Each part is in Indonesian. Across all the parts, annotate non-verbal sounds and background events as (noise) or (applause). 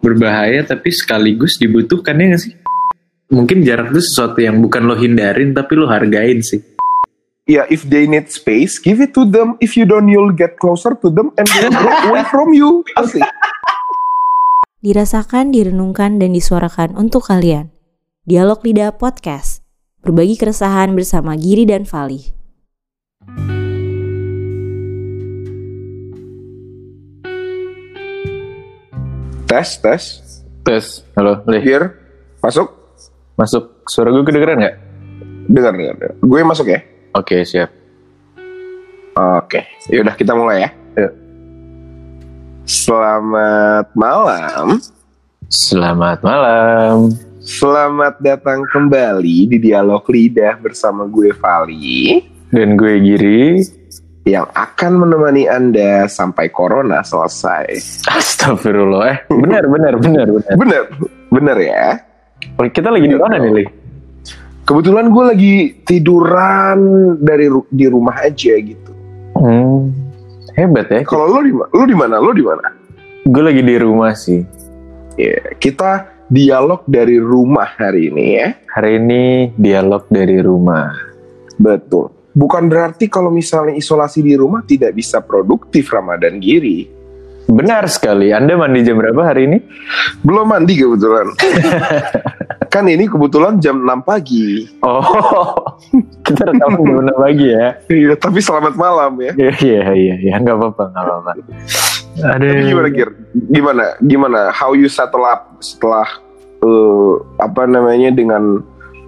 berbahaya tapi sekaligus dibutuhkan ya gak sih? Mungkin jarak itu sesuatu yang bukan lo hindarin tapi lo hargain sih. Ya, if they need space, give it to them. If you don't, you'll get closer to them and they'll grow away (laughs) from you. Asik. Dirasakan, direnungkan, dan disuarakan untuk kalian. Dialog Lidah Podcast. Berbagi keresahan bersama Giri dan Fali. Tes, tes. Tes, halo, Lih. Here, masuk. Masuk, suara gue kedengeran gak? Dengar, dengar. Gue masuk ya. Oke, siap. Oke, yaudah kita mulai ya. Yuk. Selamat malam. Selamat malam. Selamat datang kembali di Dialog Lidah bersama gue Vali Dan gue Giri. Yang akan menemani Anda sampai Corona selesai. Astagfirullah. Eh, benar, benar, benar, benar. Bener, bener ya. Oh, kita lagi di mana nih, Lih? Kebetulan gue lagi tiduran dari ru- di rumah aja gitu. Hmm, hebat ya. Kalau lo di lo di mana? Lo di mana? Gue lagi di rumah sih. Ya, kita dialog dari rumah hari ini ya. Hari ini dialog dari rumah. Betul. Bukan berarti kalau misalnya isolasi di rumah tidak bisa produktif Ramadan Giri. Benar sekali. Anda mandi jam berapa hari ini? Belum mandi kebetulan. (laughs) kan ini kebetulan jam 6 pagi. Oh, (laughs) kita rekaman jam enam pagi ya. Iya, tapi selamat malam ya. Iya, iya, iya, iya. Nggak apa-apa, nggak apa-apa. Aduh. Tapi gimana Gir? Gimana? Gimana? How you settle up setelah eh, apa namanya dengan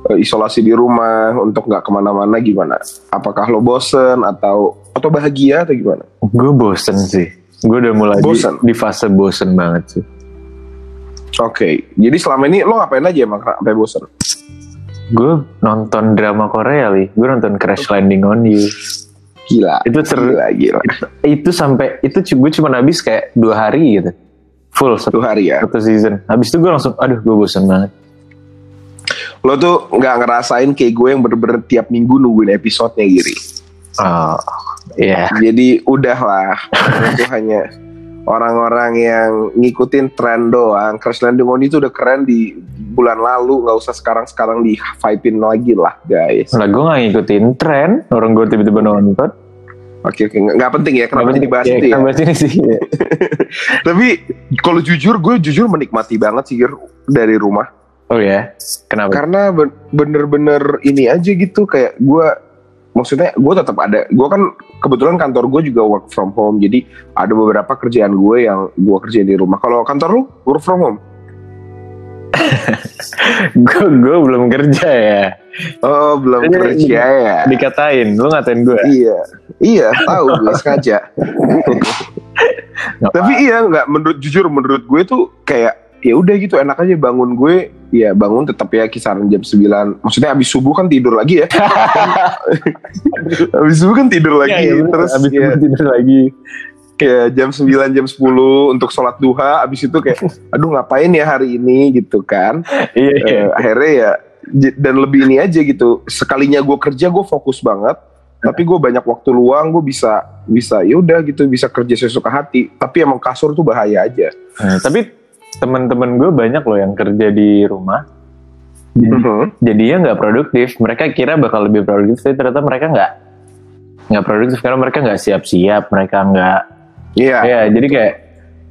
eh, isolasi di rumah untuk nggak ke mana-mana gimana? Apakah lo bosen atau atau bahagia atau gimana? Gue bosen sih. Gue udah mulai di- Bosen? Di, fase bosen banget sih. Oke, jadi selama ini lo ngapain aja emang sampai bosen? Gue nonton drama Korea, Li. Gue nonton Crash Landing on You. Gila. Itu seru. Gila, gila. Itu sampai, itu gue cuma habis kayak dua hari gitu. Full satu, Satu hari ya. satu season. Habis itu gue langsung, aduh gue bosen banget. Lo tuh nggak ngerasain kayak gue yang bener-bener tiap minggu nungguin episodenya Giri. Oh, iya. Jadi udahlah, itu hanya orang-orang yang ngikutin tren doang. Crash Landing on itu udah keren di bulan lalu, nggak usah sekarang-sekarang di hypein lagi lah, guys. Lah gue gak ngikutin tren, orang gue tiba-tiba nonton. Oke, oke, nggak nggak penting ya, kenapa jadi bahas itu ya? bahas ini sih. (laughs) Tapi kalau jujur, gue jujur menikmati banget sih dari rumah. Oh ya, kenapa? Karena ben- bener-bener ini aja gitu, kayak gue, maksudnya gue tetap ada, gue kan kebetulan kantor gue juga work from home, jadi ada beberapa kerjaan gue yang gue kerjain di rumah. Kalau kantor lu work from home? (laughs) gue gue belum kerja ya. Oh, belum Jadi, kerja ya. Dikatain, lu ngatain gue. Iya, iya tahu (laughs) gue sengaja. Tapi iya nggak menurut jujur menurut gue tuh kayak ya udah gitu enak aja bangun gue ya bangun tetap ya kisaran jam 9 maksudnya habis subuh kan tidur lagi ya. (laughs) Habis subuh kan tidur lagi iya, bener. terus Abis ya, tidur lagi. kayak jam 9 jam 10 untuk sholat duha habis itu kayak aduh ngapain ya hari ini? gitu kan. Iya, iya. Eh, akhirnya ya dan lebih ini aja gitu. Sekalinya gue kerja gue fokus banget. Tapi gue banyak waktu luang gue bisa bisa ya udah gitu bisa kerja sesuka hati. Tapi emang kasur tuh bahaya aja. Nah, tapi teman-teman gue banyak loh yang kerja di rumah. Mhm. Jadinya nggak produktif. Mereka kira bakal lebih produktif, tapi ternyata mereka nggak nggak produktif karena mereka nggak siap-siap. Mereka nggak iya ya jadi kayak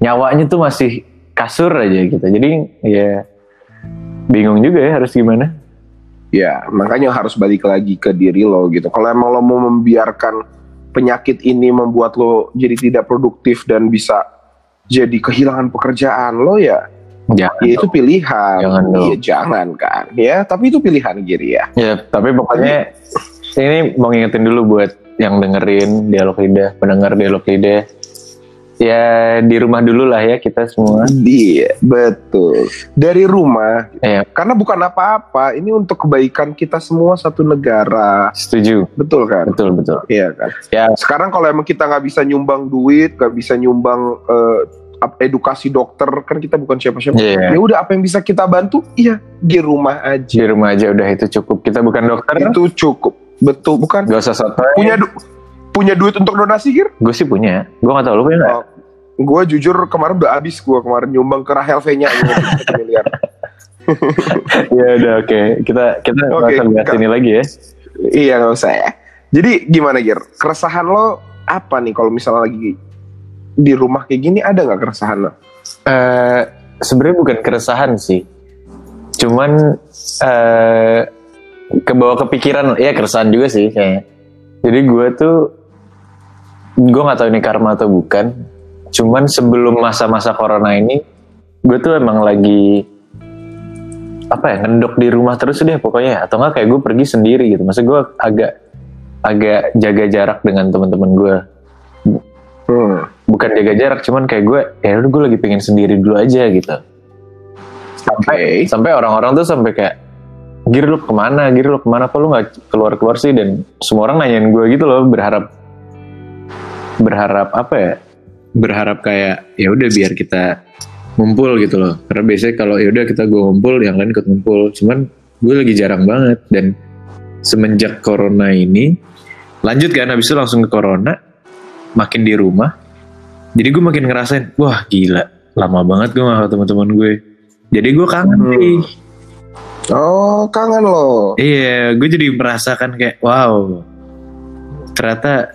nyawanya tuh masih kasur aja gitu jadi ya bingung juga ya harus gimana ya makanya harus balik lagi ke diri lo gitu kalau emang lo mau membiarkan penyakit ini membuat lo jadi tidak produktif dan bisa jadi kehilangan pekerjaan lo ya jangan ya itu pilihan Jangan dong. ya jangan kan ya tapi itu pilihan Giri ya ya tapi pokoknya ini mau ngingetin dulu buat yang dengerin dialog lidah pendengar dialog lidah ya di rumah dulu lah ya kita semua Iya, betul. Dari rumah. Iya. Karena bukan apa-apa, ini untuk kebaikan kita semua satu negara. setuju Betul kan? betul betul Iya kan? Ya. Sekarang kalau emang kita nggak bisa nyumbang duit, nggak bisa nyumbang ap- edukasi dokter, kan kita bukan siapa-siapa. Iya. Ya udah apa yang bisa kita bantu? Iya, di rumah aja. di rumah aja udah itu cukup kita bukan dokter Itu cukup. Betul, bukan? gak usah sotoy Punya du- punya duit untuk donasi, Gir? gue sih punya gue gak tau lu punya Oh, gue jujur kemarin udah habis gue kemarin nyumbang ke Rahel V-nya (laughs) miliar. ya udah oke kita kita usah bahas ini lagi ya iya nggak usah ya. Jadi gimana Gir? Keresahan lo apa nih kalau misalnya lagi di rumah kayak gini ada nggak keresahan lo? Eh sebenarnya bukan keresahan sih. Cuman eh ke bawah kepikiran ya keresahan juga sih kayaknya. Jadi gue tuh gue nggak tahu ini karma atau bukan. Cuman sebelum masa-masa corona ini gue tuh emang lagi apa ya ngendok di rumah terus deh pokoknya. Atau enggak kayak gue pergi sendiri gitu. Maksud gue agak agak jaga jarak dengan teman-teman gue Hmm. Bukan jaga jarak cuman kayak gue ya udah gue lagi pengen sendiri dulu aja gitu. Sampai Oke. sampai orang-orang tuh sampai kayak gir lu ke mana? Gir lu ke mana? Apa lu nggak keluar keluar sih? Dan semua orang nanyain gue gitu loh berharap berharap apa ya? Berharap kayak ya udah biar kita ngumpul gitu loh. Karena biasanya kalau ya udah kita gue ngumpul yang lain ikut ngumpul. Cuman gue lagi jarang banget. Dan semenjak corona ini lanjut kan habis itu langsung ke corona makin di rumah jadi gue makin ngerasain wah gila lama banget gue gak ketemu teman gue jadi gue kangen Hmm. nih Oh kangen lo. Iya, gue jadi merasakan kayak wow, ternyata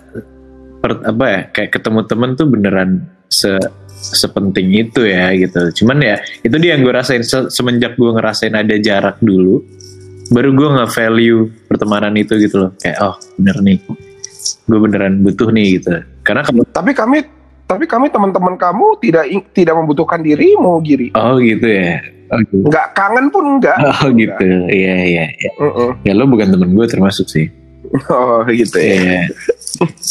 per- apa ya kayak ketemu temen tuh beneran se sepenting itu ya gitu. Cuman ya itu dia yang gue rasain Se- semenjak gue ngerasain ada jarak dulu, baru gue nggak value pertemanan itu gitu loh. Kayak oh bener nih, gue beneran butuh nih gitu. Karena kalau Tapi kami tapi kami teman-teman kamu tidak tidak membutuhkan dirimu Giri. oh gitu ya, oh gitu, Nggak kangen pun enggak. oh gitu, iya iya. iya. Mm-mm. Ya lo bukan temen gue termasuk sih. Oh gitu ya. Iya. (laughs)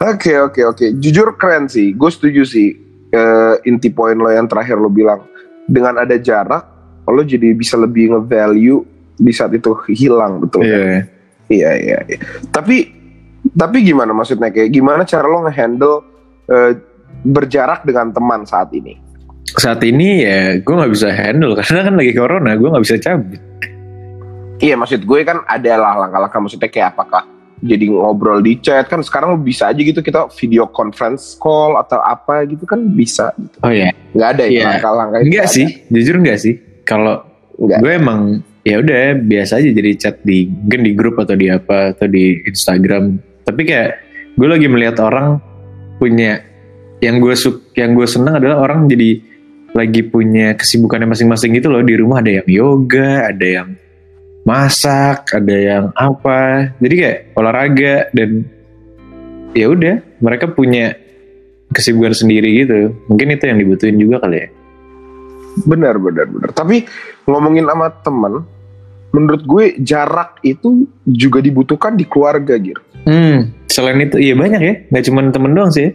Oke oke oke. Jujur keren sih. Gue setuju sih. eh, inti poin lo yang terakhir lo bilang dengan ada jarak lo jadi bisa lebih nge-value di saat itu hilang betul. kan? Iya. Iya iya. iya. Tapi tapi gimana maksudnya kayak gimana cara lo nge-handle eh, berjarak dengan teman saat ini? saat ini ya gue nggak bisa handle (laughs) karena kan lagi corona gue nggak bisa cabut Iya maksud gue kan ada lah langkah-langkah maksudnya kayak apakah jadi ngobrol di chat kan sekarang bisa aja gitu kita video conference call atau apa gitu kan bisa gitu. oh ya nggak ada ya Iya. langkah-langkah enggak ada? sih jujur enggak sih kalau gue emang ya udah biasa aja jadi chat di mungkin di grup atau di apa atau di Instagram tapi kayak gue lagi melihat orang punya yang gue suk yang gue seneng adalah orang jadi lagi punya kesibukannya masing-masing gitu loh. Di rumah ada yang yoga ada yang masak ada yang apa. Jadi kayak olahraga dan ya udah mereka punya kesibukan sendiri gitu. Mungkin itu yang dibutuhin juga kali ya. Benar benar benar. Tapi ngomongin sama teman menurut gue jarak itu juga dibutuhkan di keluarga gitu Hmm, selain itu iya banyak ya, nggak cuma temen doang sih.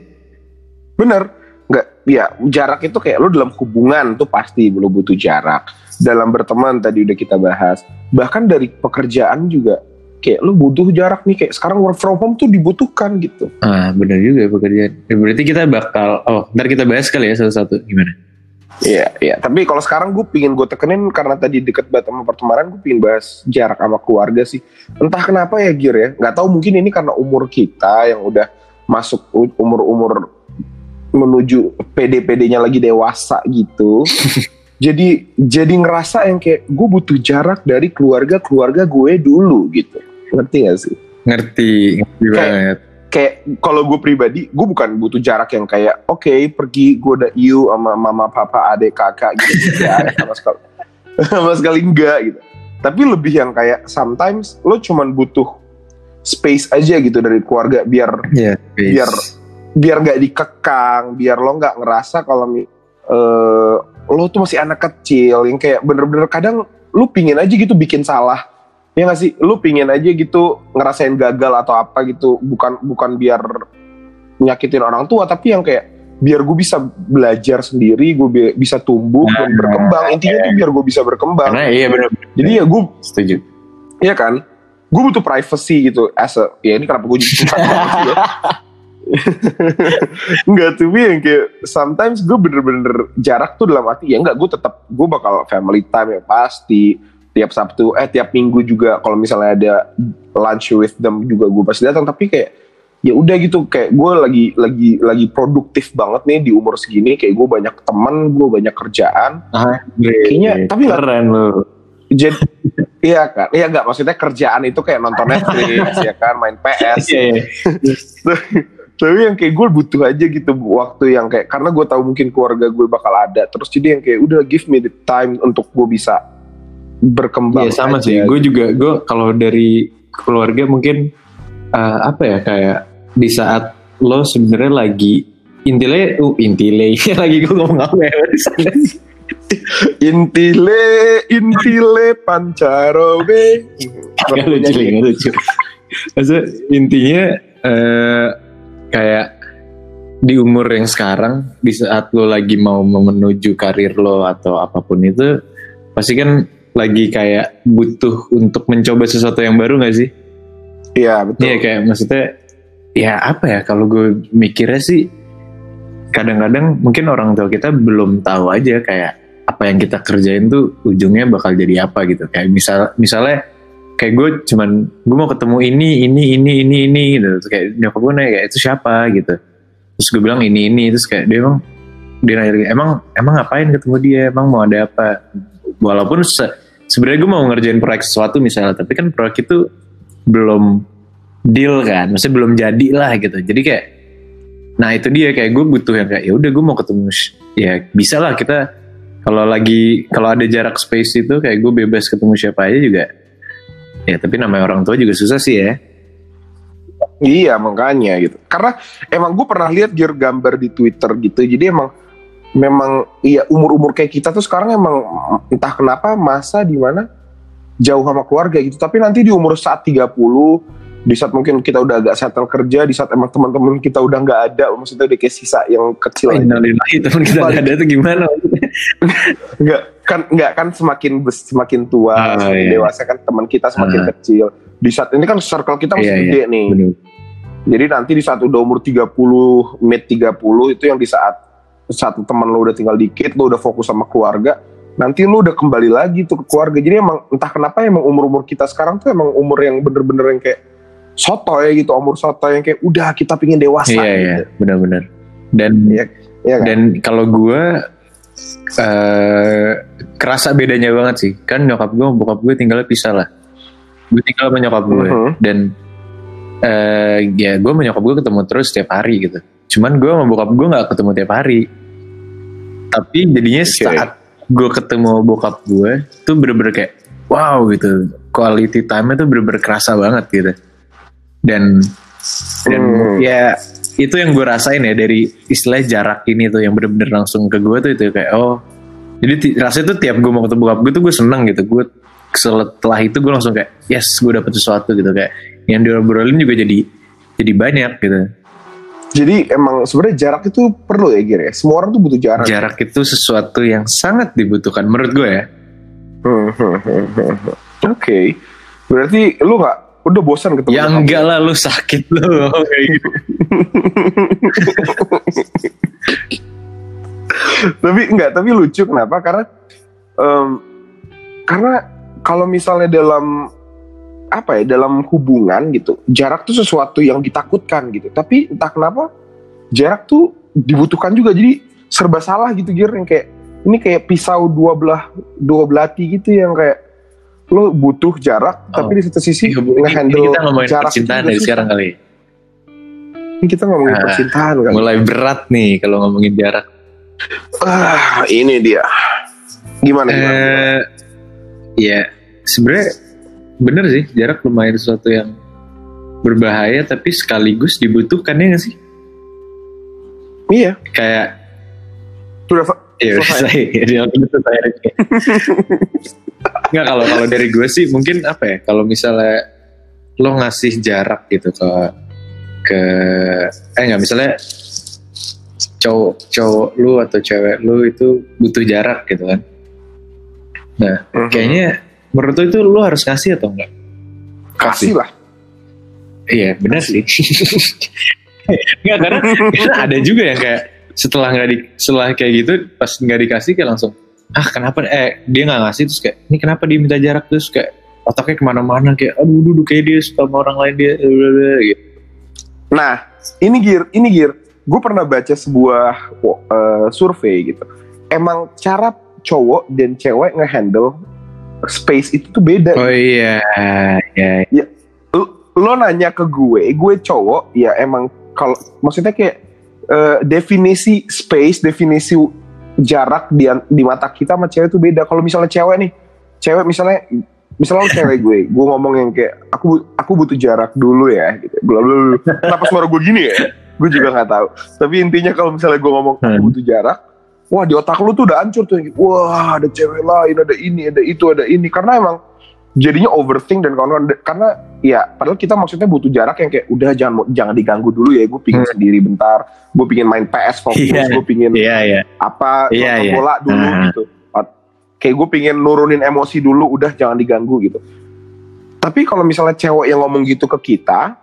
bener nggak ya jarak itu kayak lo dalam hubungan tuh pasti lo butuh jarak dalam berteman tadi udah kita bahas bahkan dari pekerjaan juga kayak lo butuh jarak nih kayak sekarang work from home tuh dibutuhkan gitu Ah, benar juga pekerjaan. Ya, berarti kita bakal, oh, ntar kita bahas kali ya satu-satu gimana? Iya, iya. Tapi kalau sekarang gue pingin gue tekenin karena tadi deket banget sama pertemanan, gue pingin bahas jarak sama keluarga sih. Entah kenapa ya Gir ya, nggak tahu mungkin ini karena umur kita yang udah masuk umur-umur menuju PD-PD-nya lagi dewasa gitu. (laughs) jadi jadi ngerasa yang kayak gue butuh jarak dari keluarga-keluarga gue dulu gitu. Ngerti gak sih? Ngerti, ngerti Kayak- banget. Kayak kalau gue pribadi gue bukan butuh jarak yang kayak oke pergi gue udah you sama mama papa adik kakak gitu. Ya sama sekali. (laughs) Sama sekali enggak gitu. Tapi lebih yang kayak sometimes lo cuman butuh space aja gitu dari keluarga biar Iya, biar biar nggak dikekang biar lo nggak ngerasa kalau eh, lo tuh masih anak kecil yang kayak bener-bener kadang lo pingin aja gitu bikin salah ya nggak sih lo pingin aja gitu ngerasain gagal atau apa gitu bukan bukan biar nyakitin orang tua tapi yang kayak biar gue bisa belajar sendiri gue bi- bisa tumbuh dan Nah, berkembang intinya tuh biar gue bisa berkembang Karena iya benar. jadi ya gue Setuju. Iya kan? Gue butuh privacy gitu as a, ya ini kenapa gue jadi suka (laughs) ya? (laughs) Enggak tuh yang kayak sometimes gue bener-bener jarak tuh dalam arti ya enggak gue tetap gue bakal family time ya pasti tiap Sabtu eh tiap Minggu juga kalau misalnya ada lunch with them juga gue pasti datang. Tapi kayak ya udah gitu kayak gue lagi lagi lagi produktif banget nih di umur segini. Kayak gue banyak teman gue banyak kerjaan. Ah, Kayaknya- tapi nggak- keren lu. jadi (laughs) iya kan iya nggak maksudnya kerjaan itu kayak nonton Netflix (laughs) ya kan main PS Iya, iya. (laughs) tapi yang kayak gue butuh aja gitu waktu yang kayak karena gue tahu mungkin keluarga gue bakal ada. Terus jadi yang kayak udah give me the time untuk gue bisa berkembang Iya sama aja. sih. Gue juga gue kalau dari keluarga mungkin eh, apa ya kayak di saat lo sebenarnya lagi intile, uh intile (laughs) lagi gue ngomong apa ya di (laughs) sana. intile intile pancarobe Gak lucu, gak lucu. Maksudnya intinya eh, kayak di umur yang sekarang, di saat lo lagi mau menuju karir lo atau apa pun itu, pasti kan lagi kayak butuh untuk mencoba sesuatu yang baru gak sih? iya betul. Iya kayak maksudnya ya apa ya kalau gue mikirnya sih kadang-kadang mungkin orang tua kita belum tahu aja kayak apa yang kita kerjain tuh ujungnya bakal jadi apa gitu. Kayak misal misalnya kayak gue cuman gue mau ketemu ini ini ini ini ini gitu. Terus kayak nyokap gue nanya kayak itu siapa? gitu. Terus gue bilang ini ini. Terus kayak dia emang dia nanya emang emang ngapain ketemu dia? Emang mau ada apa? Walaupun se- sebenarnya gue mau ngerjain proyek sesuatu misalnya tapi kan proyek itu belum deal kan, maksudnya belum jadi lah gitu. Jadi kayak, nah itu dia kayak gue butuh yang kayak ya udah gue mau ketemu, ya bisa lah kita kalau lagi kalau ada jarak space itu kayak gue bebas ketemu siapa aja juga. Ya tapi namanya orang tua juga susah sih ya. Iya makanya gitu. Karena emang gue pernah lihat gear gambar di Twitter gitu. Jadi emang memang iya umur-umur kayak kita tuh sekarang emang entah kenapa masa di mana jauh sama keluarga gitu. Tapi nanti di umur saat 30 di saat mungkin kita udah agak settle kerja, di saat emang teman-teman kita udah nggak ada, maksudnya udah kayak sisa yang kecil. Innalillahi teman kita nggak ada tuh gimana? (laughs) Nggak kan nggak kan semakin semakin tua, Ah, semakin iya. dewasa kan teman kita semakin Ah. kecil. Di saat ini kan circle kita masih Iya, iya. gede nih. Bener. Jadi nanti di saat udah umur 30, mid 30 itu yang di saat satu teman lo udah tinggal dikit, lo udah fokus sama keluarga, nanti lo udah kembali lagi tuh ke keluarga. Jadi emang entah kenapa emang umur-umur kita sekarang tuh emang umur yang bener-bener yang kayak soto ya gitu, umur soto yang kayak udah kita pingin dewasa Iya gitu. iya benar-benar. Dan Iya, Iya kan? Dan kalau gue eh kerasa bedanya banget sih. Kan nyokap gue, bokap gue tinggalnya pisah lah. Gue tinggal sama nyokap gue Mhm. dan eh ya gue sama nyokap gue ketemu terus setiap hari gitu. Cuman gue sama bokap gue nggak ketemu tiap hari. Tapi jadinya Oke. saat gue ketemu bokap gue tuh bener-bener kayak wow gitu. Quality time-nya tuh bener-bener kerasa banget gitu. Dan dan Hmm. ya itu yang gue rasain ya dari istilah jarak ini tuh yang bener-bener langsung ke gue tuh itu kayak oh jadi rasanya tuh tiap gue mau ketemu bokap gue tuh gue seneng gitu gue setelah itu gue langsung kayak yes gue dapet sesuatu gitu kayak yang diobrolin juga jadi jadi banyak gitu Jadi emang sebenarnya jarak itu perlu ya Gir ya. Semua orang tuh butuh jarak. jarak itu sesuatu yang sangat dibutuhkan menurut gue ya Hmm, hmm, hmm. Oke. Berarti lu nggak udah bosan ketemu ya enggak lah lu sakit lu kayak (laughs) gitu tapi enggak tapi lucu kenapa karena em, karena kalau misalnya dalam apa ya dalam hubungan gitu jarak tuh sesuatu yang ditakutkan gitu. Tapi entah kenapa jarak tuh dibutuhkan juga. Jadi serba salah gitu Gir yang kayak ini kayak pisau dua belah dua belati gitu yang kayak lo butuh jarak Oh. tapi di satu sisi ini ngehandle kita ngomongin jarak percintaan dari sekarang kali. Ini kita ngomongin Ah, percintaan kan mulai berat nih kalau ngomongin jarak. Ah ini dia. Gimana gimana? Eh, ya sebenarnya bener sih jarak lumayan sesuatu yang berbahaya tapi sekaligus dibutuhkan ya nggak sih? iya Kayak sudah ya udah Selesai. ya udah selesai. Nggak kalau kalau dari gue sih mungkin apa ya? Kalau misalnya lo ngasih jarak gitu ke ke eh nggak misalnya cowok cowok lu atau cewek lu itu butuh jarak gitu kan? Nah Mhm. kayaknya menurut lo itu lo harus ngasih atau enggak? kasih lah Iya benar sih. Enggak karena, (laughs) karena ada juga yang kayak setelah nggak di setelah kayak gitu pas nggak dikasih kayak langsung ah kenapa eh dia nggak ngasih terus kayak ini kenapa dia minta jarak terus kayak otaknya ke mana-mana kayak aduh duduk kayak dia suka sama orang lain dia blablabla, gitu. Nah, ini Gir, ini Gir. Gue pernah baca sebuah uh, survei gitu. Emang cara cowok dan cewek ngehandle space itu tuh beda. Oh iya, iya. Ya, lo, lo nanya ke gue, gue cowok, ya emang kalau maksudnya kayak uh, definisi space, definisi jarak di di mata kita sama cewek itu beda. Kalau misalnya cewek nih, cewek misalnya misalnya lo cewek gue, (laughs) gue ngomong yang kayak aku aku butuh jarak dulu ya, gitu. Bla bla bla. Kenapa suara gue gini ya? Gue juga nggak tahu. Tapi intinya kalau misalnya gue ngomong aku Hmm. butuh jarak, wah di otak lu tuh udah hancur tuh. Wah ada cewek lain, ada ini, ada itu, ada ini. Karena emang jadinya overthink dan kawan-kawan. Karena ya padahal kita maksudnya butuh jarak yang kayak udah jangan jangan diganggu dulu ya. Gue pingin Hmm. sendiri bentar. Gue pingin main PS fokus. Iya. Gue pingin Iya, iya. apa nonton iya. bola dulu Ah. gitu. Kayak gue pingin nurunin emosi dulu, udah jangan diganggu gitu. Tapi kalau misalnya cewek yang ngomong gitu ke kita,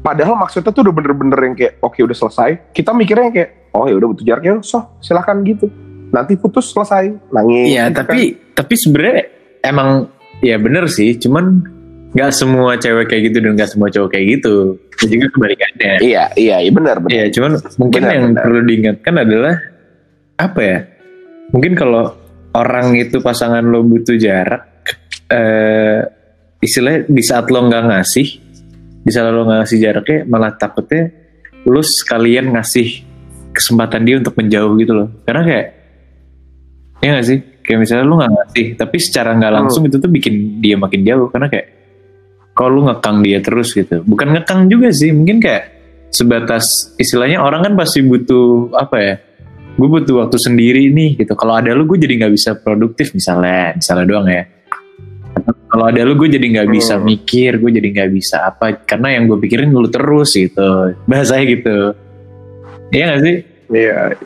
padahal maksudnya tuh udah bener-bener yang kayak oke udah selesai, kita mikirnya yang kayak oh ya udah butuh jarak ya, so silahkan gitu. Nanti putus selesai, nangis. Iya, gitu tapi tapi sebenarnya emang ya bener sih, cuman nggak semua cewek kayak gitu dan nggak semua cowok kayak gitu. Ya juga kebalikannya. kan. Iya, iya, iya benar, benar. Iya, cuman mungkin Benar, yang benar. perlu diingatkan adalah apa ya? Mungkin kalau orang itu pasangan lo butuh jarak, eh, istilahnya di saat lo nggak ngasih, di saat lo nggak ngasih jaraknya, malah takutnya lo sekalian ngasih kesempatan dia untuk menjauh gitu loh. Karena kayak, ya nggak sih? Kayak misalnya lo nggak ngasih, tapi secara nggak langsung itu tuh bikin dia makin jauh. Karena kayak, kalau lu ngekang dia terus gitu bukan ngekang juga sih mungkin kayak sebatas istilahnya orang kan pasti butuh apa ya gue butuh waktu sendiri nih gitu kalau ada lu gue jadi nggak bisa produktif misalnya misalnya doang ya kalau ada lu gue jadi nggak bisa Hmm. mikir gue jadi nggak bisa apa karena yang gue pikirin lu terus gitu bahasanya gitu iya gak sih Iya.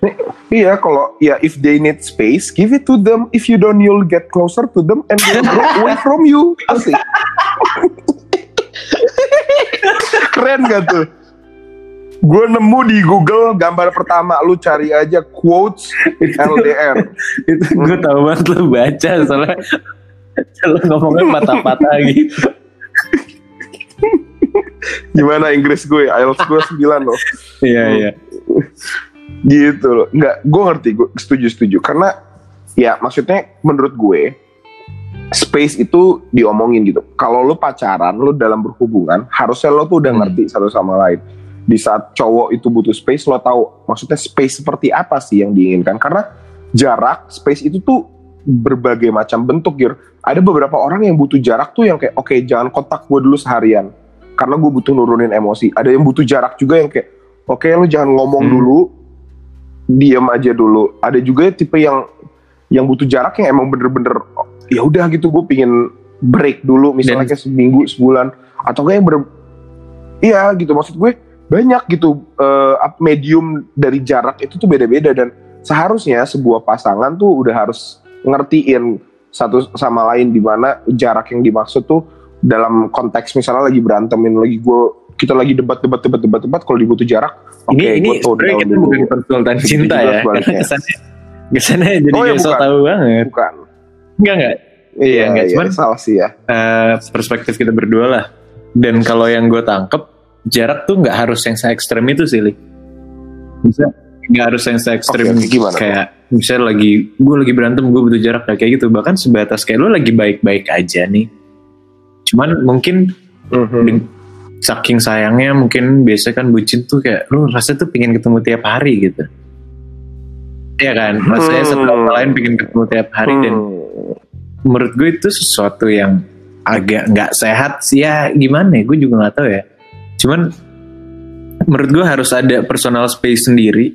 Nih, Iya, kalau ya if they need space, give it to them. If you don't, you'll get closer to them and they'll grow away (laughs) from you. Asik. Keren gak tuh? Gue nemu di Google gambar pertama lu cari aja quotes LDR. itu gue tahu banget lu baca soalnya lu ngomongnya patah-patah gitu Gimana Inggris gue? IELTS gue 9 loh. iya iya (laughs) gitu loh. Nggak gue ngerti gue setuju setuju. Karena ya maksudnya menurut gue space itu diomongin gitu. Kalau lo pacaran lo dalam berhubungan harusnya lo tuh udah Hmm. ngerti satu sama lain. Di saat cowok itu butuh space lo tahu maksudnya space seperti apa sih yang diinginkan? Karena jarak space itu tuh berbagai macam bentuk gitu ada beberapa orang yang butuh jarak tuh yang kayak oke jangan kontak gue dulu seharian. Karena gue butuh nurunin emosi. Ada yang butuh jarak juga yang kayak oke lo jangan ngomong Hmm. dulu. Diam aja dulu. Ada juga tipe yang yang butuh jarak yang emang bener-bener ya udah gitu. Gue pingin break dulu misalnya Dan- kayak seminggu sebulan. Atau kayak ber iya gitu. Maksud gue banyak gitu eh, up- medium dari jarak itu tuh beda-beda. Dan seharusnya sebuah pasangan tuh udah harus ngertiin satu sama lain di mana jarak yang dimaksud tuh dalam konteks misalnya lagi berantemin lagi gue kita lagi debat debat debat debat debat kalau dibutuh jarak oke ini ini gue tone sebenarnya kita bukan konsultan cinta ya karena kesannya kesannya jadi Oh, ya, so tahu banget. Bukan. Enggak enggak. Iya enggak, iya cuman salah sih ya. Eh, perspektif kita berdua lah. Dan kalau yang gue tangkep jarak tuh nggak harus yang se ekstrem itu sih Li. bisa nggak harus yang se ekstrem oke, gimana kayak misalnya lagi gue lagi berantem gue butuh jarak kayak gitu. Bahkan sebatas kayak lo lagi baik-baik aja nih. Cuman mungkin Mhm. Den- saking sayangnya mungkin biasa kan bucin tuh kayak lu rasanya tuh pengen ketemu tiap hari gitu. Iya kan? Rasanya Hmm. satu sama lain pengen ketemu tiap hari dan Hmm. menurut gue itu sesuatu yang agak nggak sehat sih. Ya gimana ya? Gue juga nggak tahu ya. Cuman menurut gue harus ada personal space sendiri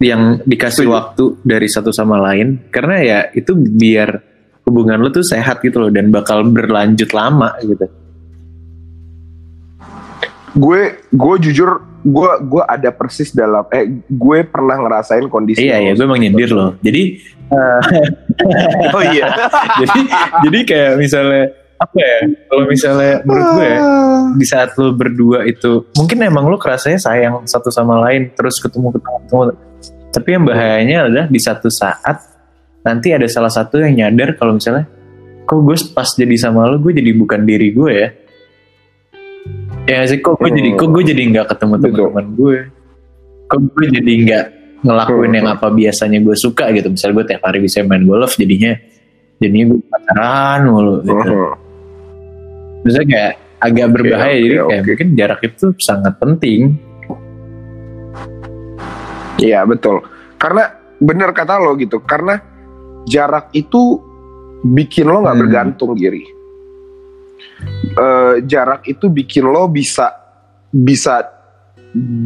yang dikasih Setuju. waktu dari satu sama lain. Karena ya itu biar hubungan lo tuh sehat gitu loh dan bakal berlanjut lama gitu gue gue jujur gue gue ada persis dalam eh gue pernah ngerasain kondisi iya iya gue emang nyindir loh. Jadi (laughs) oh iya. (laughs) jadi jadi kayak misalnya apa ya kalau misalnya menurut gue ya, di saat lo berdua itu mungkin emang lo kerasanya sayang satu sama lain terus ketemu ketemu, ketemu. tapi yang bahayanya adalah di satu saat nanti ada salah satu yang nyadar kalau misalnya kok gue pas jadi sama lo gue jadi bukan diri gue ya ya sih kok gue Hmm. jadi kok gue jadi nggak ketemu teman-teman gue kok gue jadi nggak ngelakuin Hmm. yang apa biasanya gue suka gitu misalnya gue tiap hari bisa main golf jadinya jadinya gue pacaran mulu gitu Mhm. Maksudnya kayak agak berbahaya oke, jadi kayak oke. mungkin jarak itu sangat penting Iya betul. Karena bener kata lo gitu. Karena jarak itu bikin lo nggak Hmm. bergantung giri. Eh, jarak itu bikin lo bisa bisa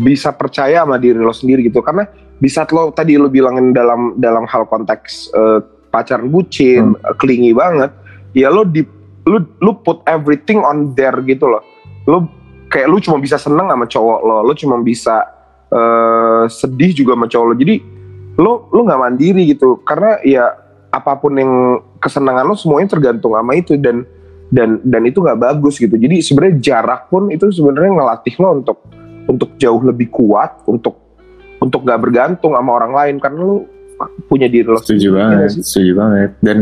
bisa percaya sama diri lo sendiri gitu. Karena di saat lo tadi lo bilangin dalam dalam hal konteks eh, pacaran bucin, eh, clingy banget, ya lo di lu lu put everything on there gitu loh. Lo kayak lu cuma bisa seneng sama cowok lo, lo cuma bisa eh, sedih juga sama cowok lo. Jadi lo lo nggak mandiri gitu karena ya apa pun yang kesenangan lo semuanya tergantung sama itu dan dan dan itu nggak bagus gitu. Jadi sebenarnya jarak pun itu sebenarnya ngelatih lo untuk untuk jauh lebih kuat untuk untuk nggak bergantung sama orang lain. Karena lo punya diri lo setuju banget setuju banget. Dan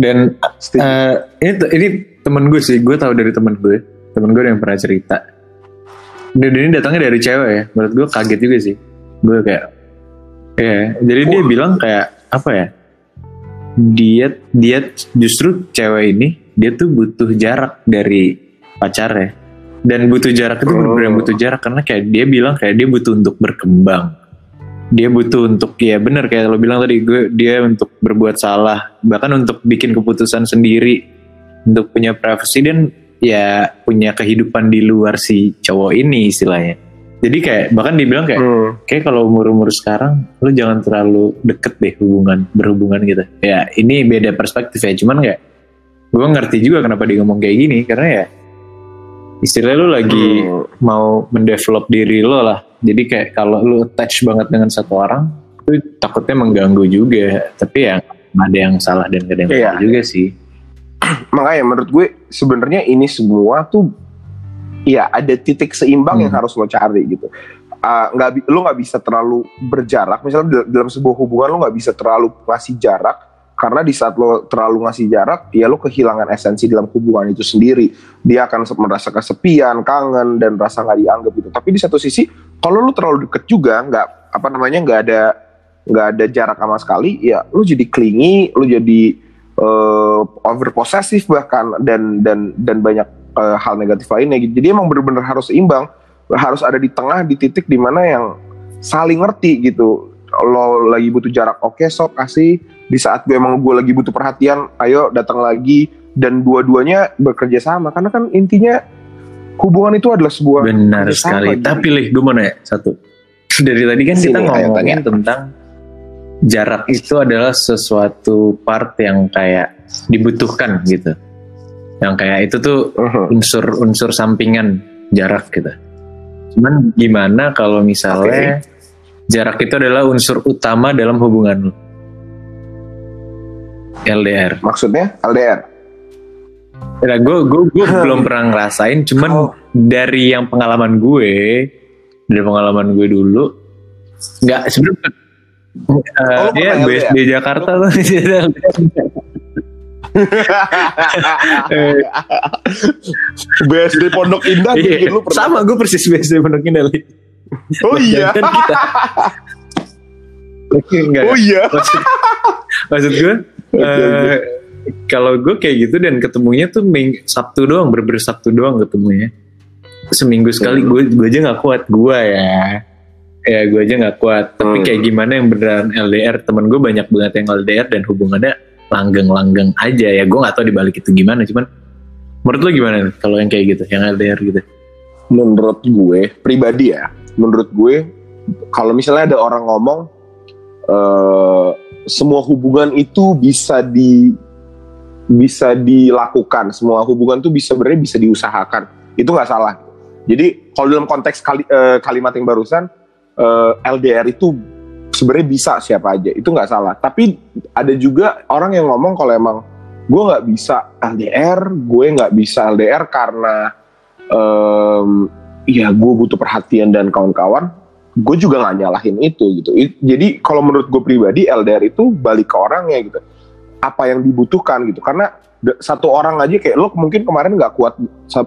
dan Setuju. eh, ini ini temen gue sih. Gue tahu dari temen gue. Temen gue yang pernah cerita. Dan ini datangnya dari cewek ya. Menurut gue kaget juga sih. Gue kayak ya jadi dia bilang kayak apa ya? Dia dia justru cewek ini dia tuh butuh jarak dari pacarnya dan butuh jarak itu benar-benar Oh. butuh jarak karena kayak dia bilang kayak dia butuh untuk berkembang dia butuh untuk ya benar kayak lo bilang tadi gue dia untuk berbuat salah bahkan untuk bikin keputusan sendiri untuk punya privacy dan ya punya kehidupan di luar si cowok ini istilahnya jadi kayak bahkan dibilang kayak Hmm. kayak kalau umur umur sekarang lu jangan terlalu deket deh hubungan berhubungan gitu ya ini beda perspektif ya cuman kayak gue ngerti juga kenapa dia ngomong kayak gini karena ya istilahnya lu lagi Hmm. mau mendevelop diri lo lah jadi kayak kalau lu attach banget dengan satu orang itu takutnya mengganggu juga tapi ya ada yang salah dan gak ada yang Iya. salah juga sih (clears throat) makanya menurut gue sebenarnya ini semua tuh ya ada titik seimbang yang Hmm. harus lo cari gitu Ah, nggak bi- lo nggak bisa terlalu berjarak misalnya dal- dalam sebuah hubungan lo nggak bisa terlalu ngasih jarak karena di saat lo terlalu ngasih jarak ya lo kehilangan esensi dalam hubungan itu sendiri dia akan merasa kesepian kangen dan rasa nggak dianggap gitu tapi di satu sisi kalau lo terlalu deket juga nggak apa namanya nggak ada nggak ada jarak sama sekali ya lo jadi clingy lo jadi eh, over possessive bahkan dan dan dan banyak eh, hal negatif lainnya gitu. Jadi emang benar-benar harus seimbang, harus ada di tengah di titik di mana yang saling ngerti gitu. Lo lagi butuh jarak, oke sok kasih. Di saat gue emang gue lagi butuh perhatian, ayo datang lagi dan dua-duanya bekerja sama karena kan intinya hubungan itu adalah sebuah benar sekali gitu. tapi lih gue mau nanya satu dari tadi kan kita Sini, ayo ngomongin tanya. tentang jarak itu adalah sesuatu part yang kayak dibutuhkan gitu yang kayak itu tuh Mhm. unsur-unsur sampingan jarak gitu. Cuman gimana kalau misalnya jarak itu adalah unsur utama dalam hubungan lu? LDR. Maksudnya LDR. Ya, gue gue gue belum pernah ngerasain, cuman Oh. dari yang pengalaman gue, dari pengalaman gue dulu, nggak sebenarnya eh, Oh, dia pernah BSD Jakarta tuh (laughs) BSD Pondok Indah iya, lu pernah. sama gue persis BSD Pondok Indah Li. Oh iya. Dan (laughs) kita Enggak, Oh iya. maksud, maksud gue eh, kalau gue kayak gitu dan ketemunya tuh ming, Sabtu doang berber Sabtu doang ketemunya. Seminggu sekali Hmm. gue gue aja nggak kuat gue ya. Ya gue aja nggak kuat. Tapi Hmm. kayak gimana yang beneran LDR temen gue banyak banget yang LDR dan hubungannya langgeng-langgeng aja ya. Gue nggak tahu dibalik itu gimana cuman menurut lo gimana kalau yang kayak gitu yang LDR gitu? Menurut gue pribadi ya menurut gue kalau misalnya ada orang ngomong eh, semua hubungan itu bisa di bisa dilakukan. Semua hubungan tuh bisa sebenarnya bisa diusahakan. Itu nggak salah. Jadi kalau dalam konteks kali- eh, kalimat yang barusan eh, LDR itu sebenarnya bisa siapa aja. Itu nggak salah. Tapi ada juga orang yang ngomong kalau emang gue nggak bisa LDR gue nggak bisa LDR karena em, ya gue butuh perhatian dan kawan-kawan gue juga nggak nyalahin itu gitu. Jadi kalau menurut gue pribadi LDR itu balik ke orangnya gitu. Apa yang dibutuhkan gitu. Karena satu orang aja kayak lo mungkin kemarin nggak kuat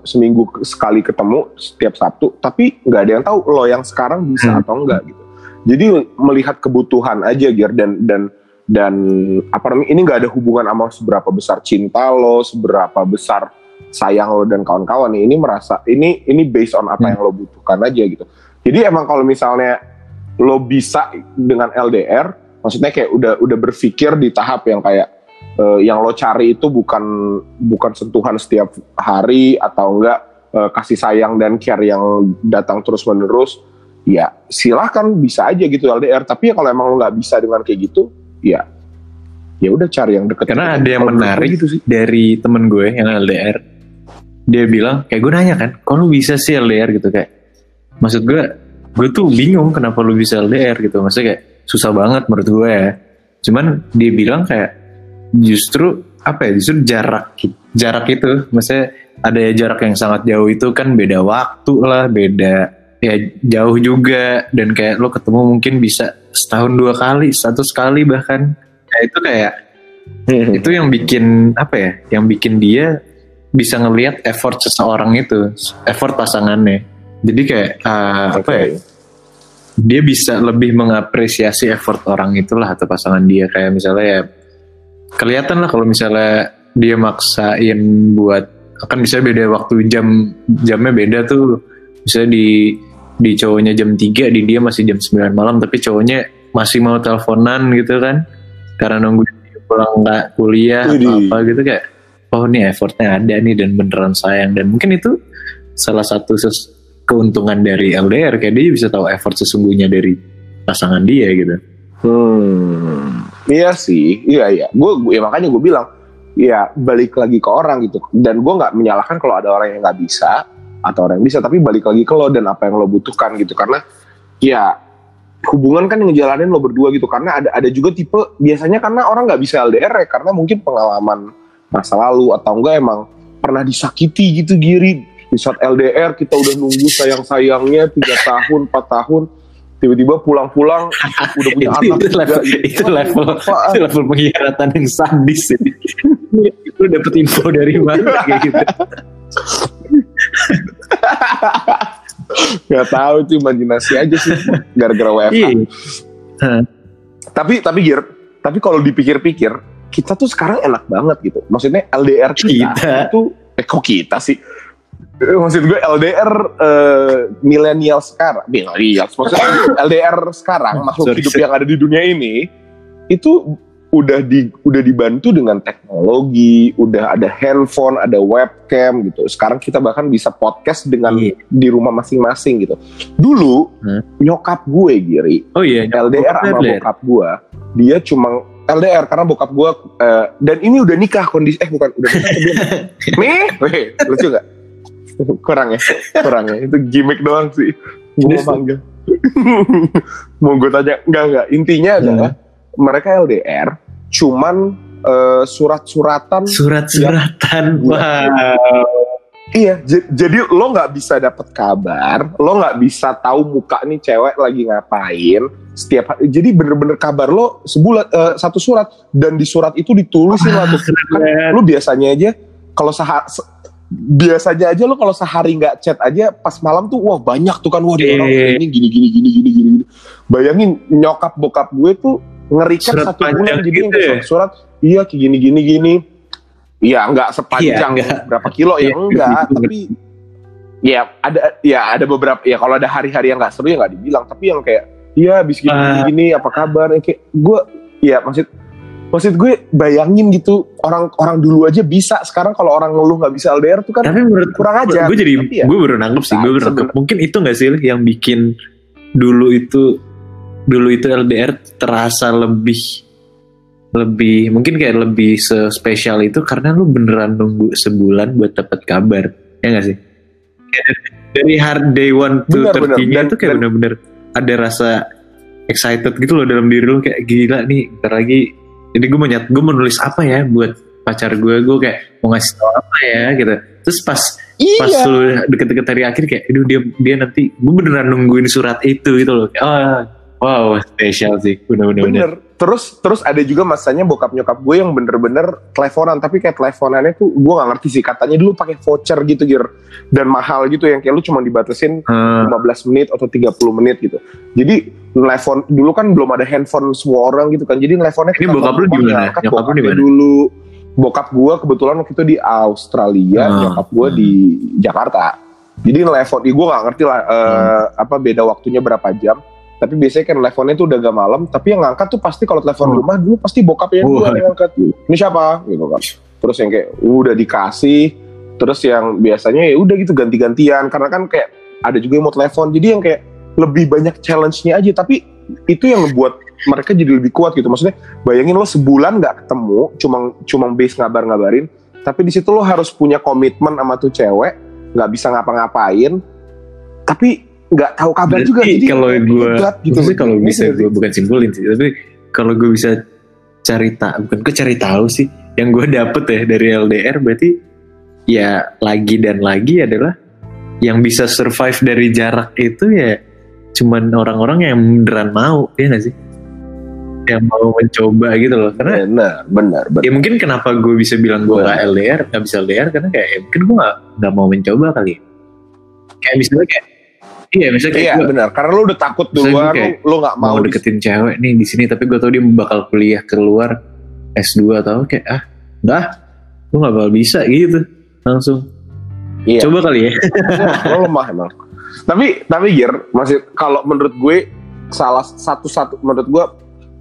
seminggu sekali ketemu setiap Sabtu tapi nggak ada yang tahu lo yang sekarang bisa Hmm. atau enggak gitu. Jadi melihat kebutuhan aja Gir dan dan dan apa namanya ini nggak ada hubungan sama seberapa besar cinta lo seberapa besar sayang lo dan kawan-kawan. Ini merasa ini ini based on apa Hmm. yang lo butuhkan aja gitu jadi emang kalau misalnya lo bisa dengan LDR maksudnya kayak udah udah berpikir di tahap yang kayak eh, yang lo cari itu bukan bukan sentuhan setiap hari atau enggak eh, kasih sayang dan care yang datang terus menerus ya silahkan bisa aja gitu LDR tapi ya kalau emang lo nggak bisa dengan kayak gitu ya ya udah cari yang deket Karena ada yang menarik gitu sih dari temen gue yang LDR. Dia bilang, kayak gue nanya kan, kok lu bisa sih LDR gitu kayak. Maksud gue, gue tuh bingung kenapa lu bisa LDR gitu. Maksudnya kayak susah banget menurut gue ya. Cuman dia bilang kayak justru apa ya, justru jarak jarak itu. Maksudnya ada jarak yang sangat jauh itu kan beda waktu lah, beda ya jauh juga dan kayak lo ketemu mungkin bisa setahun dua kali, satu sekali bahkan. Nah, itu kayak (laughs) itu yang bikin apa ya yang bikin dia bisa ngelihat effort seseorang itu effort pasangannya jadi kayak uh, apa ya dia bisa lebih mengapresiasi effort orang itulah atau pasangan dia. Kayak misalnya ya kelihatan lah kalau misalnya dia maksain buat akan bisa beda waktu jam jamnya beda tuh. Bisa di di cowoknya jam 3 di dia masih jam 9 malam tapi cowoknya masih mau teleponan gitu kan. Karena nunggu dia pulang nggak kuliah atau apa gitu kayak oh nih effortnya ada nih dan beneran sayang. Dan mungkin itu salah satu ses- keuntungan dari LDR kayak dia bisa tahu effort sesungguhnya dari pasangan dia gitu Hmm, iya sih, iya iya. Gue, ya makanya gue bilang, ya balik lagi ke orang gitu. Dan gue nggak menyalahkan kalau ada orang yang nggak bisa atau orang yang bisa, tapi balik lagi ke lo dan apa yang lo butuhkan gitu. Karena ya hubungan kan yang ngejalanin lo berdua gitu. Karena ada ada juga tipe biasanya karena orang nggak bisa LDR ya karena mungkin pengalaman masa lalu atau enggak emang pernah disakiti gitu giri di saat LDR kita udah nunggu sayang-sayangnya tiga tahun, 4 tahun tiba-tiba pulang-pulang udah punya itu, anak itu juga level gitu. itu level itu level pengkhianatan yang sadis ini lu dapet info dari mana kayak gitu Gak tahu itu imajinasi aja sih gara-gara WFH. iya Tapi tapi Gir, tapi kalau dipikir-pikir kita tuh sekarang enak banget gitu. Maksudnya LDR kita, Kita. itu eh kok kita sih? Eh, Maksud gue LDR eh, milenial sekarang, milenial. Maksudnya (laughs) LDR sekarang makhluk Sorry, hidup sorry. yang ada di dunia ini itu udah di udah dibantu dengan teknologi, udah ada handphone, ada webcam gitu. Sekarang kita bahkan bisa podcast dengan Iya. di rumah masing-masing gitu. Dulu Hmm. nyokap gue Giri, oh iya LDR sama LDR. bokap gue, dia cuma LDR karena bokap gue eh, dan ini udah nikah kondisi eh bukan udah nikah (laughs) belum? Nih, lucu gak? (laughs) Kurang ya, kurang ya. Itu gimmick doang sih. Gue (laughs) mau bangga. mau gue tanya, enggak enggak. Intinya adalah mereka LDR, cuman eh, surat-suratan surat-suratan Iya. wow Iya, jadi lo nggak bisa dapet kabar, lo nggak bisa tahu muka nih cewek lagi ngapain setiap hari. Jadi bener-bener kabar lo sebulan eh, satu surat dan di surat itu ditulisin lah tuh. Kan lo biasanya aja kalau sehari biasanya aja lo kalau sehari nggak chat aja pas malam tuh wah banyak tuh kan wah orang Iya. ini gini gini gini gini gini. gini. Bayangin nyokap bokap gue tuh ngerikan satu bulan jadi gitu ya? surat, iya kayak gini gini gini. Iya nggak sepanjang Iya, nggak. berapa kilo ya Iya, enggak, (laughs) tapi ya ada ya ada beberapa ya kalau ada hari-hari yang nggak seru ya nggak dibilang tapi yang kayak iya habis gini, gini Ah. gini apa kabar Ya, kayak gue ya maksud maksud gue bayangin gitu orang orang dulu aja bisa. Sekarang kalau orang ngeluh nggak bisa LDR tuh kan tapi menurut kurang aja. gue jadi ya, gue baru nangkep sih gue baru nangkep. mungkin itu gak sih yang bikin dulu itu dulu itu LDR terasa lebih lebih mungkin kayak lebih spesial itu karena lu beneran nunggu sebulan buat dapat kabar ya gak sih? Dari, hard day one to Benar, benar. 30 Dan- itu kayak bener-bener ada rasa excited gitu loh dalam diri lu kayak gila nih bentar lagi jadi gue mau nyat gue mau nulis apa ya buat pacar gue gue kayak mau ngasih tau apa ya gitu. Terus pas pas iya lu deket-deket hari akhir kayak aduh dia dia nanti gue beneran nungguin surat itu gitu loh. Kayak, oh Wow, spesial sih. Bener-bener. Bener. Terus terus ada juga masanya bokap nyokap gue yang bener-bener teleponan tapi kayak teleponannya tuh gue gak ngerti sih katanya dulu pakai voucher gitu gir dan mahal gitu yang kayak lu cuma dibatasin Hmm, 15 menit atau 30 menit gitu. Jadi telepon dulu kan belum ada handphone semua orang gitu kan. Jadi teleponnya Ini bokap lu di mana? Nyokap lu di mana? dulu. Bokap gue kebetulan waktu itu di Australia, Hmm. nyokap gue di Jakarta. Jadi telepon, gue gak ngerti lah Hmm. apa beda waktunya berapa jam. Tapi biasanya kan teleponnya tuh udah agak malam. Tapi yang ngangkat tuh pasti kalau telepon Hmm. rumah dulu pasti bokapnya gue yang ngangkat. Ini siapa? Gitu kan. Terus yang kayak udah dikasih. Terus yang biasanya ya udah gitu ganti-gantian. Karena kan kayak ada juga yang mau telepon. Jadi yang kayak lebih banyak challenge-nya aja. Tapi itu yang ngebuat mereka jadi lebih kuat gitu. Maksudnya bayangin lo sebulan nggak ketemu, cuma cuma base ngabar-ngabarin. Tapi di situ lo harus punya komitmen sama tuh cewek, nggak bisa ngapa-ngapain. Tapi nggak tahu kabar juga. Berarti Jadi kalau gue, gitu loh. kalau Iya bisa gue sih? bukan simpulin sih, tapi kalau gue bisa cari tahu, bukan gue cari tahu sih, yang gue dapet ya dari LDR berarti ya lagi dan lagi adalah yang bisa survive dari jarak itu ya cuman orang-orang yang beneran mau, ya gak sih? Yang mau mencoba gitu loh, karena Benar, benar, benar. ya mungkin kenapa gue bisa bilang gue gak LDR, gak bisa LDR karena kayak ya mungkin gue gak, gak mau mencoba kali. ya. Kayak misalnya kayak, iya misalnya kayak Iya gue benar, karena lo udah takut duluan, kayak lo, lo gak mau mau, deketin cewek nih di sini tapi gue tau dia bakal kuliah keluar S2 atau kayak ah enggak gue gak bakal bisa gitu langsung Iya. coba kali ya (laughs) lo lemah emang. Tapi tapi Gir, masih kalau menurut gue salah satu-satu menurut gue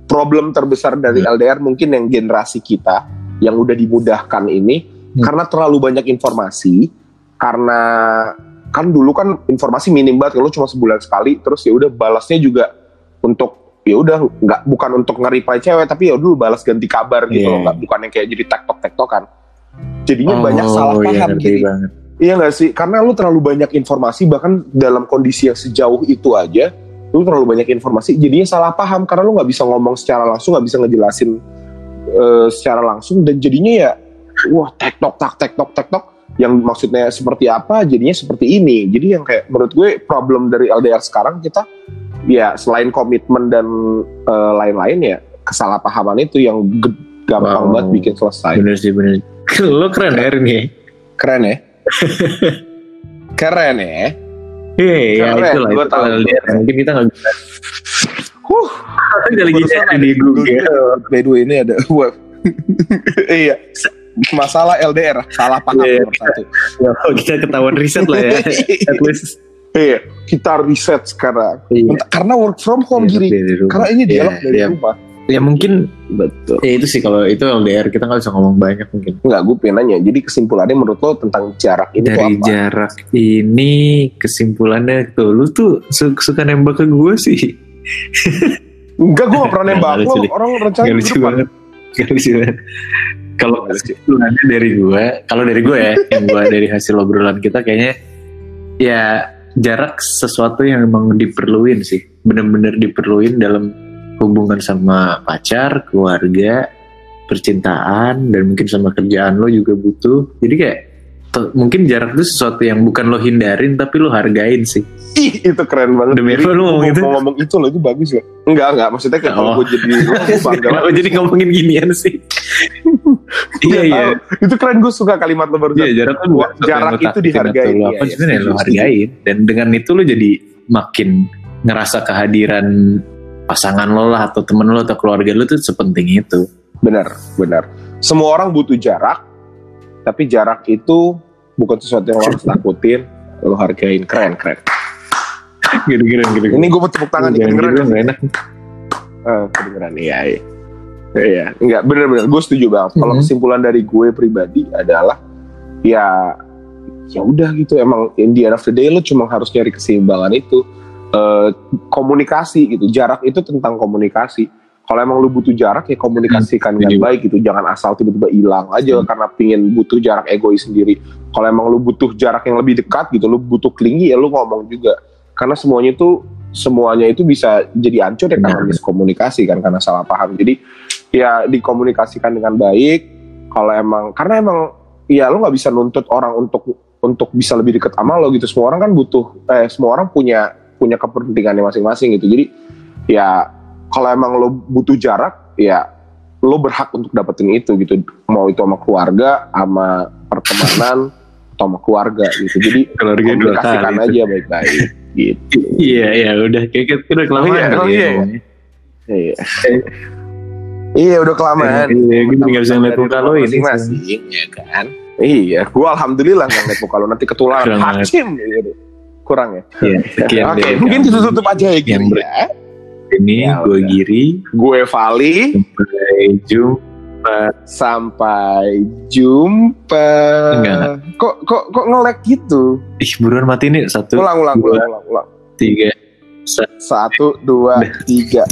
problem terbesar dari Hmm. LDR mungkin yang generasi kita yang udah dimudahkan ini Hmm. karena terlalu banyak informasi karena kan dulu kan informasi minim banget kalau cuma sebulan sekali terus ya udah balasnya juga untuk ya udah nggak bukan untuk nge-reply cewek tapi ya dulu balas ganti kabar gitu Iya. loh nggak bukan yang kayak jadi tektok tektokan jadinya banyak Oh, salah iya, paham gini banget. Iya gak sih? Karena lu terlalu banyak informasi bahkan dalam kondisi yang sejauh itu aja lu terlalu banyak informasi jadinya salah paham karena lu nggak bisa ngomong secara langsung nggak bisa ngejelasin eh, secara langsung dan jadinya ya wah tektok tak tektok tektok yang maksudnya seperti apa jadinya seperti ini jadi yang kayak menurut gue problem dari LDR sekarang kita ya selain komitmen dan eh, lain-lain ya kesalahpahaman itu yang gampang Wow. banget bikin selesai bener sih bener (laughs) lo keren ya ini keren ya (laughs) keren ya Keren, itu lah. Itu tahu. LDR. Mungkin kita gak bisa. Huh, ada ada di Google. by the way ini ada. (laughs) iya. Masalah LDR salah paham Iya. nomor satu. Ya, kita ketahuan riset lah ya. (laughs) At least. Iya, kita riset sekarang. Iya. Karena work from home Iya, rumah. Karena ini dialog Iya, dari iya. rumah. Ya mungkin Betul. ya itu sih kalau itu LDR kita nggak bisa ngomong banyak mungkin. Enggak, gue pengen nanya. Jadi kesimpulannya menurut lo tentang jarak ini dari apa? jarak ini kesimpulannya tuh lu tuh su- suka nembak ke gue sih Enggak, gue gak pernah Nggak nembak lucu lo. Orang rencana gak lucu depan. banget gak lucu banget kalau kesimpulannya dari gue kalau dari gue ya (laughs) yang gue dari hasil obrolan kita kayaknya ya jarak sesuatu yang emang diperluin sih. Bener-bener diperluin dalam hubungan sama pacar keluarga percintaan dan mungkin sama kerjaan lo juga butuh. Jadi kayak mungkin jarak itu sesuatu yang bukan lo hindarin tapi lo hargain sih Ih, itu keren banget. Demi apa gua ngomong mau- itu? Ngomong itu loh, itu bagus loh. Enggak, enggak. Maksudnya kayak kalau Oh. gue jadi lo, gue (laughs) jadi ngomongin ginian sih? (laughs) iya Nggak iya. tahu. Itu keren, gue suka kalimat lo barusan. Iya jarak kan Wah, jarak itu dihargain, Lo iya, apa iya, sebenarnya lo hargain dan dengan itu lo jadi makin ngerasa kehadiran pasangan lo lah atau temen lo atau keluarga lo tuh sepenting itu. Benar, benar. Semua orang butuh jarak, tapi jarak itu bukan sesuatu yang lo harus takutin, lo hargain. Keren, keren. Gitu-gitu gitu. Ini gue mau tepuk tangan nih, kedengeran ya? nggak enak. Eh, kedengeran, iya, iya. Iya, enggak, bener-bener. Gue setuju banget. Kalau Mhm. kesimpulan dari gue pribadi adalah, ya, ya udah gitu. Emang in the end of the day, lo cuma harus nyari keseimbangan itu. Eh, komunikasi gitu. Jarak itu tentang komunikasi. Kalau emang lu butuh jarak ya komunikasikan dengan setuju. baik gitu. Jangan asal tiba-tiba hilang aja Hmm. karena pingin butuh jarak egois sendiri. Kalau emang lu butuh jarak yang lebih dekat gitu, lu butuh klingi ya lu ngomong juga. Karena semuanya itu semuanya itu bisa jadi hancur ya karena Benar. miskomunikasi kan karena salah paham. Jadi ya dikomunikasikan dengan baik. Kalau emang karena emang ya lu nggak bisa nuntut orang untuk untuk bisa lebih dekat sama lo gitu. Semua orang kan butuh eh semua orang punya punya kepentingannya masing-masing gitu. Jadi ya kalau emang lo butuh jarak ya lo berhak untuk dapetin itu gitu. Mau itu sama keluarga sama pertemanan (laughs) atau sama keluarga gitu. Jadi Keluarga komunikasikan aja baik-baik gitu. Iya iya udah. Kayak kita udah kelamaan iya, oh ya iya. ngomongnya. iya. (laughs) Iya udah kelamaan. Iya, gue jadi nggak bisa ngeliat muka lo ini. masing-masing ya kan? Iya gua alhamdulillah nggak ngeliat muka lo. Nanti ketularan. Hakim gitu. kurang ya? Iya, Oke, mungkin tutup aja ya Yang ya. Ini Ya gue. Giri. Gue Vali, Sampai jumpa. sampai jumpa. Enggak. Kok kok kok nge-lag gitu? Ih buruan mati nih satu, Ulang ulang dua. ulang ulang ulang. tiga. Satu, dua, tiga.